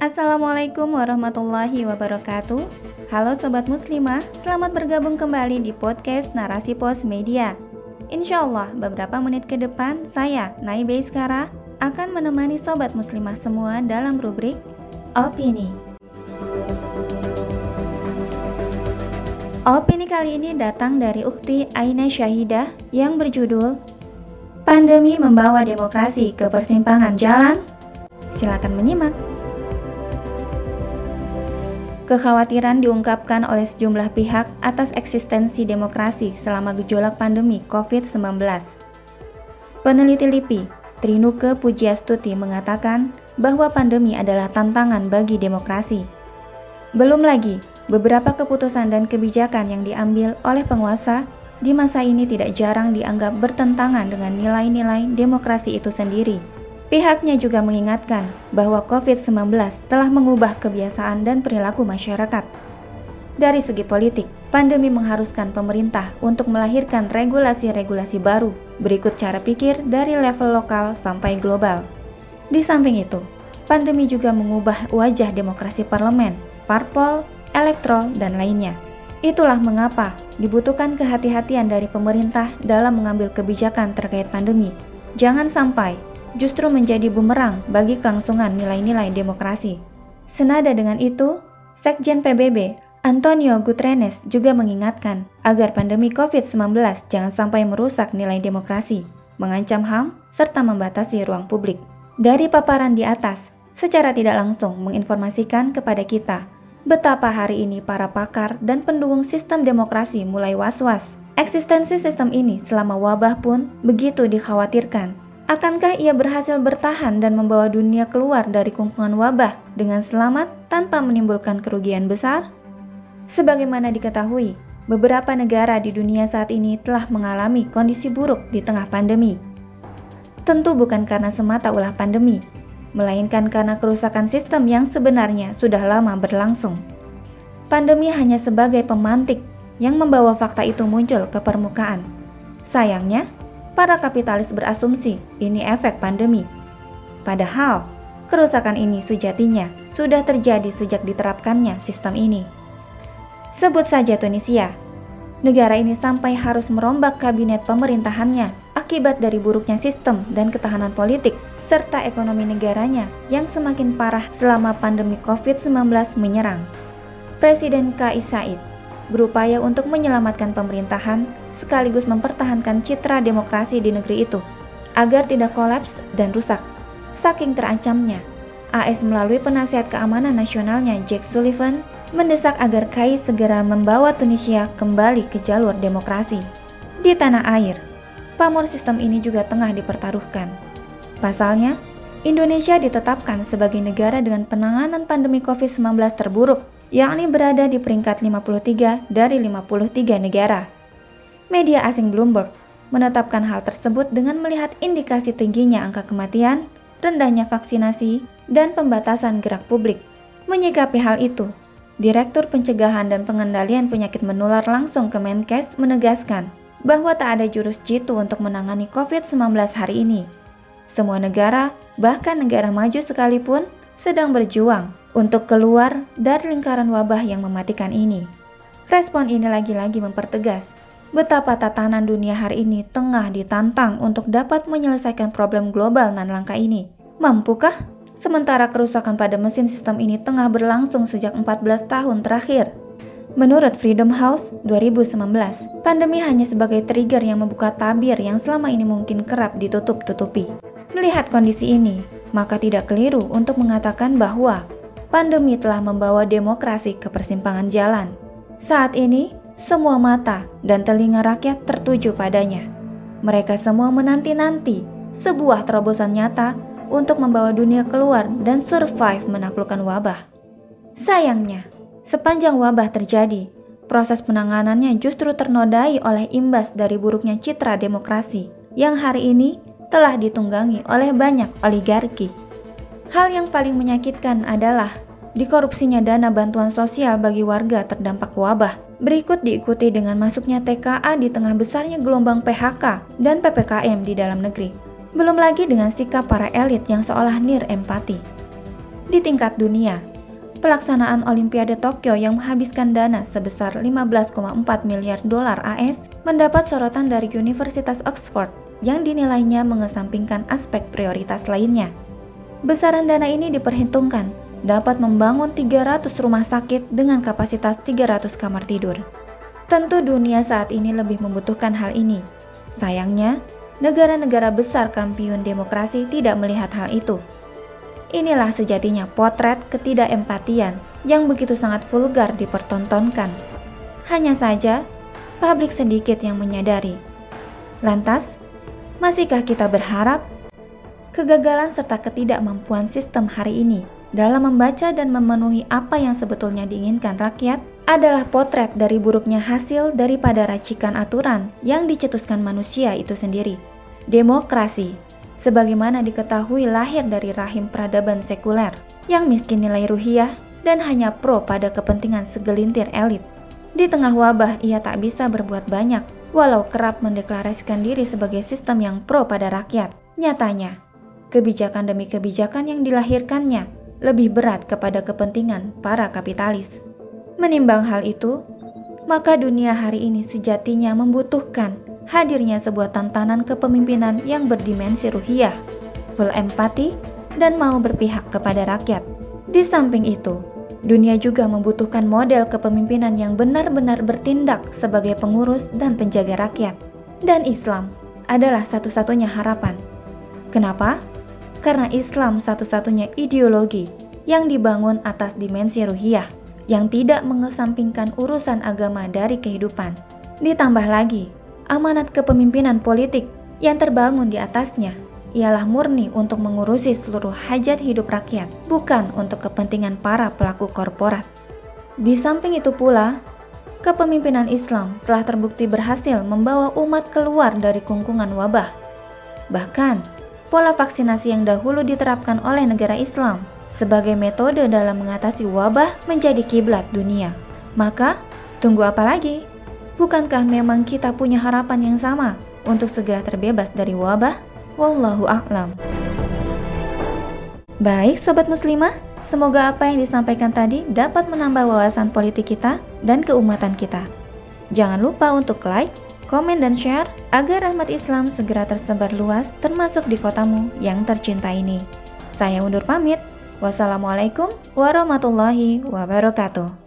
Assalamualaikum warahmatullahi wabarakatuh. Halo sobat muslimah, selamat bergabung kembali di podcast Narasi Pos Media. Insya Allah beberapa menit ke depan saya, Naibe Iskara, akan menemani sobat muslimah semua dalam rubrik Opini. Opini kali ini datang dari Ukti Aina Syahidah yang berjudul Pandemi Membawa Demokrasi ke Persimpangan Jalan. Silakan menyimak. Kekhawatiran diungkapkan oleh sejumlah pihak atas eksistensi demokrasi selama gejolak pandemi COVID-19. Peneliti LIPI, Trinuke Pujiastuti mengatakan bahwa pandemi adalah tantangan bagi demokrasi. Belum lagi, beberapa keputusan dan kebijakan yang diambil oleh penguasa di masa ini tidak jarang dianggap bertentangan dengan nilai-nilai demokrasi itu sendiri. Pihaknya juga mengingatkan bahwa COVID-19 telah mengubah kebiasaan dan perilaku masyarakat. Dari segi politik, pandemi mengharuskan pemerintah untuk melahirkan regulasi-regulasi baru berikut cara pikir dari level lokal sampai global. Di samping itu, pandemi juga mengubah wajah demokrasi parlemen, parpol, elektrol, dan lainnya. Itulah mengapa dibutuhkan kehati-hatian dari pemerintah dalam mengambil kebijakan terkait pandemi. Jangan sampai justru menjadi bumerang bagi kelangsungan nilai-nilai demokrasi. Senada dengan itu, Sekjen PBB Antonio Guterres juga mengingatkan agar pandemi COVID-19 jangan sampai merusak nilai demokrasi, mengancam HAM, serta membatasi ruang publik. Dari paparan di atas, secara tidak langsung menginformasikan kepada kita betapa hari ini para pakar dan pendukung sistem demokrasi mulai was-was. Eksistensi sistem ini selama wabah pun begitu dikhawatirkan Akankah ia berhasil bertahan dan membawa dunia keluar dari kungkungan wabah dengan selamat tanpa menimbulkan kerugian besar? Sebagaimana diketahui, beberapa negara di dunia saat ini telah mengalami kondisi buruk di tengah pandemi. Tentu bukan karena semata ulah pandemi, melainkan karena kerusakan sistem yang sebenarnya sudah lama berlangsung. Pandemi hanya sebagai pemantik yang membawa fakta itu muncul ke permukaan. Sayangnya, para kapitalis berasumsi ini efek pandemi. Padahal, kerusakan ini sejatinya sudah terjadi sejak diterapkannya sistem ini. Sebut saja Tunisia. Negara ini sampai harus merombak kabinet pemerintahannya akibat dari buruknya sistem dan ketahanan politik serta ekonomi negaranya yang semakin parah selama pandemi COVID-19 menyerang. Presiden Kais Said berupaya untuk menyelamatkan pemerintahan sekaligus mempertahankan citra demokrasi di negeri itu agar tidak kolaps dan rusak. Saking terancamnya, AS melalui penasihat keamanan nasionalnya Jack Sullivan mendesak agar Kais segera membawa Tunisia kembali ke jalur demokrasi. Di tanah air, pamor sistem ini juga tengah dipertaruhkan. Pasalnya, Indonesia ditetapkan sebagai negara dengan penanganan pandemi COVID-19 terburuk yakni berada di peringkat 53 dari 53 negara. Media asing Bloomberg menetapkan hal tersebut dengan melihat indikasi tingginya angka kematian, rendahnya vaksinasi, dan pembatasan gerak publik. Menyikapi hal itu, Direktur Pencegahan dan Pengendalian Penyakit Menular langsung ke Menkes menegaskan bahwa tak ada jurus jitu untuk menangani COVID-19 hari ini. Semua negara, bahkan negara maju sekalipun, sedang berjuang untuk keluar dari lingkaran wabah yang mematikan ini. Respon ini lagi-lagi mempertegas betapa tatanan dunia hari ini tengah ditantang untuk dapat menyelesaikan problem global nan langka ini. Mampukah? Sementara kerusakan pada mesin sistem ini tengah berlangsung sejak 14 tahun terakhir. Menurut Freedom House 2019, pandemi hanya sebagai trigger yang membuka tabir yang selama ini mungkin kerap ditutup-tutupi. Melihat kondisi ini, maka tidak keliru untuk mengatakan bahwa pandemi telah membawa demokrasi ke persimpangan jalan. Saat ini, semua mata dan telinga rakyat tertuju padanya. Mereka semua menanti-nanti sebuah terobosan nyata untuk membawa dunia keluar dan survive menaklukkan wabah. Sayangnya, sepanjang wabah terjadi, proses penanganannya justru ternodai oleh imbas dari buruknya citra demokrasi yang hari ini telah ditunggangi oleh banyak oligarki. Hal yang paling menyakitkan adalah dikorupsinya dana bantuan sosial bagi warga terdampak wabah. Berikut diikuti dengan masuknya TKA di tengah besarnya gelombang PHK dan PPKM di dalam negeri. Belum lagi dengan sikap para elit yang seolah nir empati. Di tingkat dunia, pelaksanaan Olimpiade Tokyo yang menghabiskan dana sebesar 15,4 miliar dolar AS mendapat sorotan dari Universitas Oxford yang dinilainya mengesampingkan aspek prioritas lainnya. Besaran dana ini diperhitungkan dapat membangun 300 rumah sakit dengan kapasitas 300 kamar tidur. Tentu dunia saat ini lebih membutuhkan hal ini. Sayangnya, negara-negara besar kampiun demokrasi tidak melihat hal itu. Inilah sejatinya potret ketidakempatian yang begitu sangat vulgar dipertontonkan. Hanya saja, publik sedikit yang menyadari. Lantas, masihkah kita berharap kegagalan serta ketidakmampuan sistem hari ini dalam membaca dan memenuhi apa yang sebetulnya diinginkan rakyat adalah potret dari buruknya hasil daripada racikan aturan yang dicetuskan manusia itu sendiri. Demokrasi, sebagaimana diketahui lahir dari rahim peradaban sekuler, yang miskin nilai ruhiah dan hanya pro pada kepentingan segelintir elit. Di tengah wabah ia tak bisa berbuat banyak, walau kerap mendeklarasikan diri sebagai sistem yang pro pada rakyat. Nyatanya, kebijakan demi kebijakan yang dilahirkannya lebih berat kepada kepentingan para kapitalis. Menimbang hal itu, maka dunia hari ini sejatinya membutuhkan hadirnya sebuah tantangan kepemimpinan yang berdimensi ruhiah, full empati, dan mau berpihak kepada rakyat. Di samping itu, dunia juga membutuhkan model kepemimpinan yang benar-benar bertindak sebagai pengurus dan penjaga rakyat. Dan Islam adalah satu-satunya harapan. Kenapa? karena Islam satu-satunya ideologi yang dibangun atas dimensi ruhiyah yang tidak mengesampingkan urusan agama dari kehidupan. Ditambah lagi, amanat kepemimpinan politik yang terbangun di atasnya ialah murni untuk mengurusi seluruh hajat hidup rakyat, bukan untuk kepentingan para pelaku korporat. Di samping itu pula, kepemimpinan Islam telah terbukti berhasil membawa umat keluar dari kungkungan wabah. Bahkan, pola vaksinasi yang dahulu diterapkan oleh negara Islam sebagai metode dalam mengatasi wabah menjadi kiblat dunia. Maka, tunggu apa lagi? Bukankah memang kita punya harapan yang sama untuk segera terbebas dari wabah? Wallahu a'lam. Baik sobat muslimah, semoga apa yang disampaikan tadi dapat menambah wawasan politik kita dan keumatan kita. Jangan lupa untuk like, komen dan share agar rahmat Islam segera tersebar luas termasuk di kotamu yang tercinta ini. Saya undur pamit. Wassalamualaikum warahmatullahi wabarakatuh.